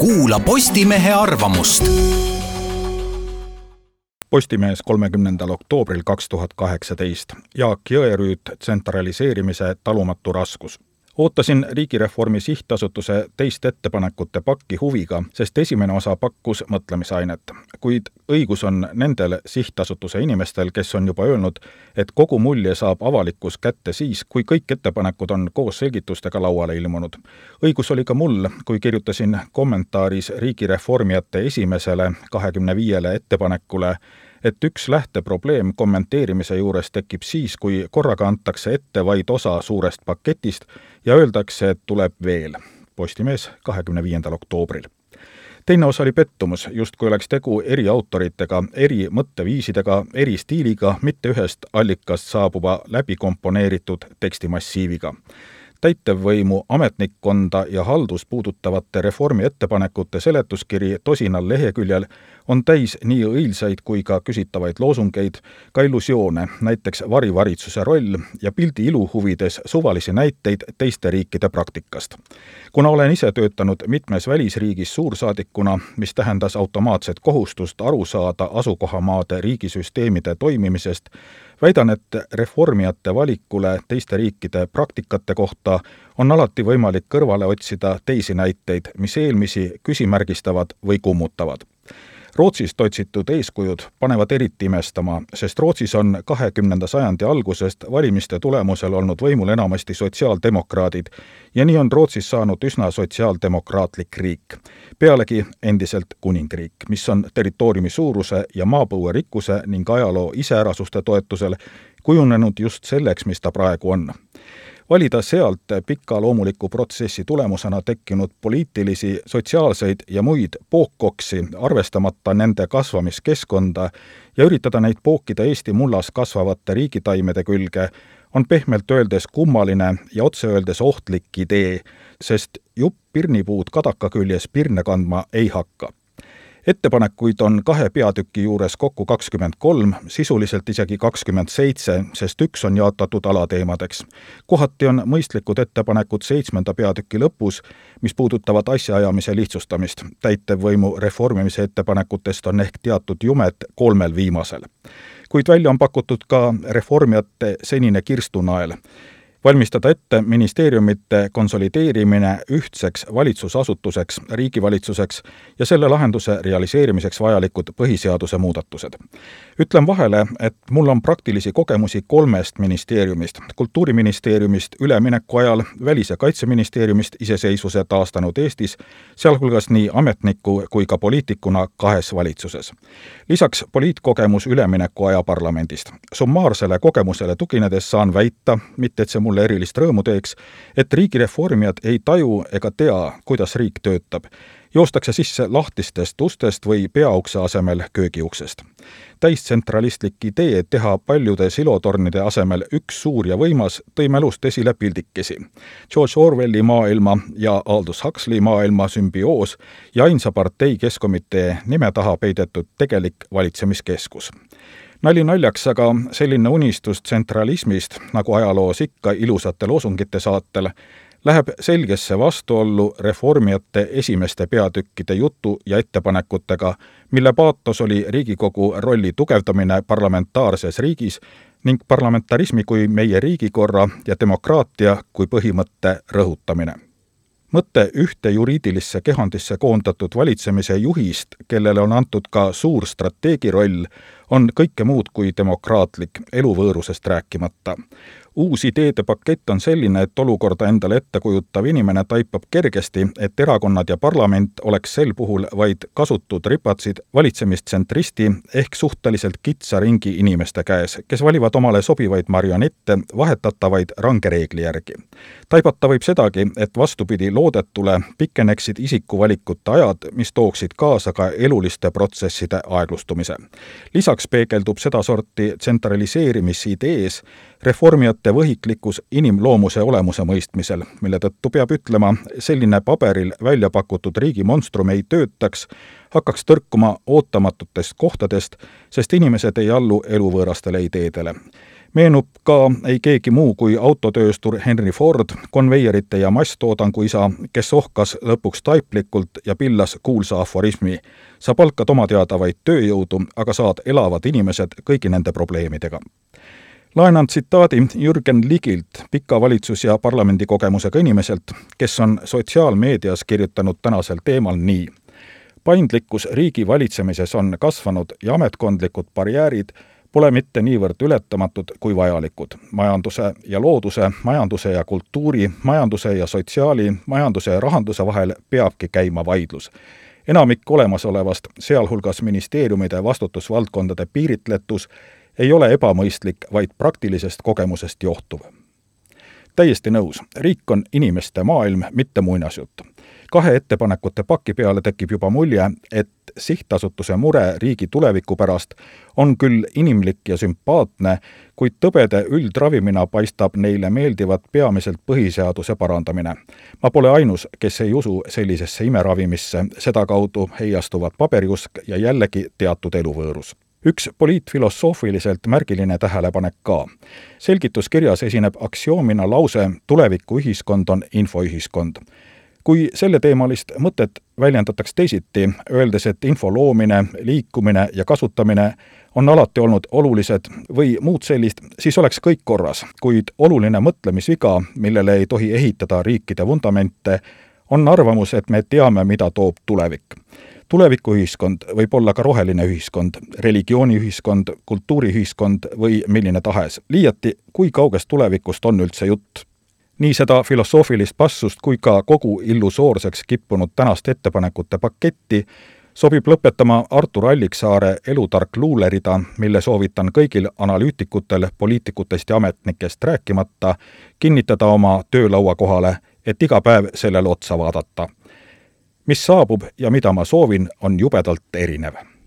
kuula Postimehe arvamust. Postimehes kolmekümnendal oktoobril kaks tuhat kaheksateist Jaak Jõerüüt tsentraliseerimise talumatu raskus ootasin Riigireformi Sihtasutuse teist ettepanekute pakki huviga, sest esimene osa pakkus mõtlemisainet. kuid õigus on nendel sihtasutuse inimestel, kes on juba öelnud, et kogu mulje saab avalikkus kätte siis, kui kõik ettepanekud on koos selgitustega lauale ilmunud. õigus oli ka mul, kui kirjutasin kommentaaris riigireformijate esimesele kahekümne viiele ettepanekule, et üks lähteprobleem kommenteerimise juures tekib siis, kui korraga antakse ette vaid osa suurest paketist ja öeldakse, et tuleb veel. Postimees kahekümne viiendal oktoobril teine osa oli pettumus, justkui oleks tegu eri autoritega, eri mõtteviisidega, eri stiiliga, mitte ühest allikast saabuva läbikomponeeritud tekstimassiiviga täitevvõimu, ametnikkonda ja haldust puudutavate reformi ettepanekute seletuskiri tosinal leheküljel on täis nii õilsaid kui ka küsitavaid loosungeid, ka illusioone, näiteks varivalitsuse roll ja pildi ilu huvides suvalisi näiteid teiste riikide praktikast. kuna olen ise töötanud mitmes välisriigis suursaadikuna, mis tähendas automaatset kohustust aru saada asukohamaade riigisüsteemide toimimisest, väidan, et reformijate valikule teiste riikide praktikate kohta on alati võimalik kõrvale otsida teisi näiteid, mis eelmisi küsimärgistavad või kummutavad Rootsist otsitud eeskujud panevad eriti imestama, sest Rootsis on kahekümnenda sajandi algusest valimiste tulemusel olnud võimul enamasti sotsiaaldemokraadid ja nii on Rootsis saanud üsna sotsiaaldemokraatlik riik. pealegi endiselt kuningriik, mis on territooriumi suuruse ja maapõuerikkuse ning ajaloo iseärasuste toetusel kujunenud just selleks, mis ta praegu on valida sealt pika loomuliku protsessi tulemusena tekkinud poliitilisi, sotsiaalseid ja muid pookkoksi, arvestamata nende kasvamiskeskkonda, ja üritada neid pookida Eesti mullas kasvavate riigitaimede külge, on pehmelt öeldes kummaline ja otse öeldes ohtlik idee, sest jupp pirnipuud kadaka küljes pirne kandma ei hakka ettepanekuid on kahe peatüki juures kokku kakskümmend kolm, sisuliselt isegi kakskümmend seitse, sest üks on jaotatud alateemadeks. kohati on mõistlikud ettepanekud seitsmenda peatüki lõpus, mis puudutavad asjaajamise lihtsustamist. täitevvõimu reformimise ettepanekutest on ehk teatud jumet kolmel viimasel. kuid välja on pakutud ka reformijate senine kirstunael valmistada ette ministeeriumite konsolideerimine ühtseks valitsusasutuseks, riigivalitsuseks ja selle lahenduse realiseerimiseks vajalikud põhiseaduse muudatused. ütlen vahele, et mul on praktilisi kogemusi kolmest ministeeriumist, Kultuuriministeeriumist ülemineku ajal, Välis- ja Kaitseministeeriumist iseseisvuse taastanud Eestis, sealhulgas nii ametniku kui ka poliitikuna kahes valitsuses. lisaks poliitkogemus üleminekuaja parlamendist. summaarsele kogemusele tuginedes saan väita, mitte et see mul mulle erilist rõõmu teeks, et riigireformijad ei taju ega tea, kuidas riik töötab. joostakse sisse lahtistest ustest või peaukse asemel köögiuksest. täistsentralistlik idee teha paljude silotornide asemel üks suur ja võimas tõi mälust esile pildikesi. George Orwelli maailma ja Aldous Huxley maailma sümbioos ja ainsa partei Keskkomitee nime taha peidetud tegelik valitsemiskeskus nali naljaks, aga selline unistus tsentralismist, nagu ajaloos ikka ilusate loosungite saatel, läheb selgesse vastuollu reformijate esimeste peatükkide jutu ja ettepanekutega, mille paatos oli Riigikogu rolli tugevdamine parlamentaarses riigis ning parlamentarismi kui meie riigikorra ja demokraatia kui põhimõtte rõhutamine mõte ühte juriidilisse kehandisse koondatud valitsemise juhist, kellele on antud ka suur strateegi roll, on kõike muud kui demokraatlik, eluvõõrusest rääkimata uus ideede pakett on selline, et olukorda endale ette kujutav inimene taipab kergesti, et erakonnad ja parlament oleks sel puhul vaid kasutud ripatsid valitsemistsentristi ehk suhteliselt kitsa ringi inimeste käes, kes valivad omale sobivaid marionette, vahetatavaid range reegli järgi. taibata võib sedagi, et vastupidi loodetule pikeneksid isikuvalikute ajad, mis tooksid kaasa ka eluliste protsesside aeglustumise. lisaks peegeldub sedasorti tsentraliseerimisidees reformijate võhiklikkus inimloomuse olemuse mõistmisel, mille tõttu peab ütlema, selline paberil välja pakutud riigimonstrum ei töötaks, hakkaks tõrkuma ootamatutest kohtadest, sest inimesed ei allu eluvõõrastele ideedele. meenub ka ei keegi muu kui autotööstur Henry Ford, konveierite ja masstoodangu isa, kes ohkas lõpuks taiplikult ja pillas kuulsa aforismi. sa palkad oma teada vaid tööjõudu, aga saad elavad inimesed kõigi nende probleemidega laenan tsitaadi Jürgen Ligilt, pika valitsus- ja parlamendikogemusega inimeselt, kes on sotsiaalmeedias kirjutanud tänasel teemal nii. paindlikkus riigi valitsemises on kasvanud ja ametkondlikud barjäärid pole mitte niivõrd ületamatud kui vajalikud. majanduse ja looduse, majanduse ja kultuuri, majanduse ja sotsiaali, majanduse ja rahanduse vahel peabki käima vaidlus enamik olemasolevast, sealhulgas ministeeriumide vastutusvaldkondade piiritletus ei ole ebamõistlik, vaid praktilisest kogemusest johtuv. täiesti nõus, riik on inimeste maailm, mitte muinasjutt. kahe ettepanekute paki peale tekib juba mulje, et sihtasutuse mure riigi tuleviku pärast on küll inimlik ja sümpaatne, kuid tõbede üldravimina paistab neile meeldivat peamiselt põhiseaduse parandamine. ma pole ainus, kes ei usu sellisesse imeravimisse, sedakaudu heiastuvat paberiusk ja jällegi teatud eluvõõrus üks poliitfilosoofiliselt märgiline tähelepanek ka. selgituskirjas esineb aktsioomina lause tulevikuühiskond on infoühiskond. kui selleteemalist mõtet väljendatakse teisiti, öeldes, et info loomine, liikumine ja kasutamine on alati olnud olulised või muud sellist, siis oleks kõik korras, kuid oluline mõtlemisviga, millele ei tohi ehitada riikide vundamente, on arvamus, et me teame, mida toob tulevik tulevikuühiskond võib olla ka roheline ühiskond, religiooniühiskond, kultuuriühiskond või milline tahes. liiati, kui kaugest tulevikust on üldse jutt? nii seda filosoofilist passust kui ka kogu illusoorseks kippunud tänast ettepanekute paketti sobib lõpetama Artur Alliksaare elutark luulerida, mille soovitan kõigil analüütikutel, poliitikutest ja ametnikest rääkimata kinnitada oma töölaua kohale, et iga päev sellele otsa vaadata mis saabub ja mida ma soovin, on jubedalt erinev